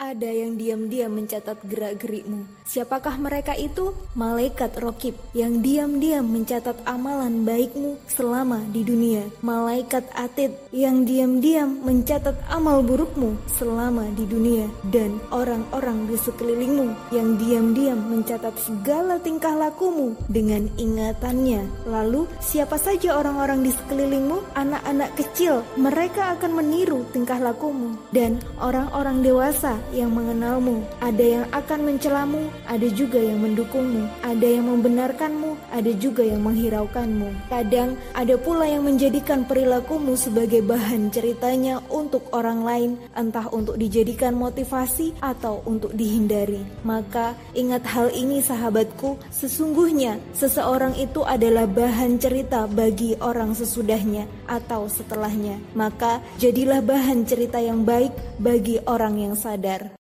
Ada yang diam-diam mencatat gerak-gerikmu. Siapakah mereka itu? Malaikat Rokib yang diam-diam mencatat amalan baikmu selama di dunia. Malaikat Atid yang diam-diam mencatat amal burukmu selama di dunia. Dan orang-orang di sekelilingmu yang diam-diam mencatat segala tingkah lakumu dengan ingatannya. Lalu siapa saja orang-orang di sekelilingmu? Anak-anak kecil. Mereka akan meniru tingkah lakumu. Dan orang-orang dewasa yang mengenalmu, ada yang akan mencelamu, ada juga yang mendukungmu, ada yang membenarkanmu, ada juga yang menghiraukanmu. Kadang ada pula yang menjadikan perilakumu sebagai bahan ceritanya untuk orang lain, entah untuk dijadikan motivasi atau untuk dihindari. Maka ingat hal ini sahabatku, sesungguhnya seseorang itu adalah bahan cerita bagi orang sesudahnya atau setelahnya. Maka jadilah bahan cerita yang baik bagi orang yang sadar.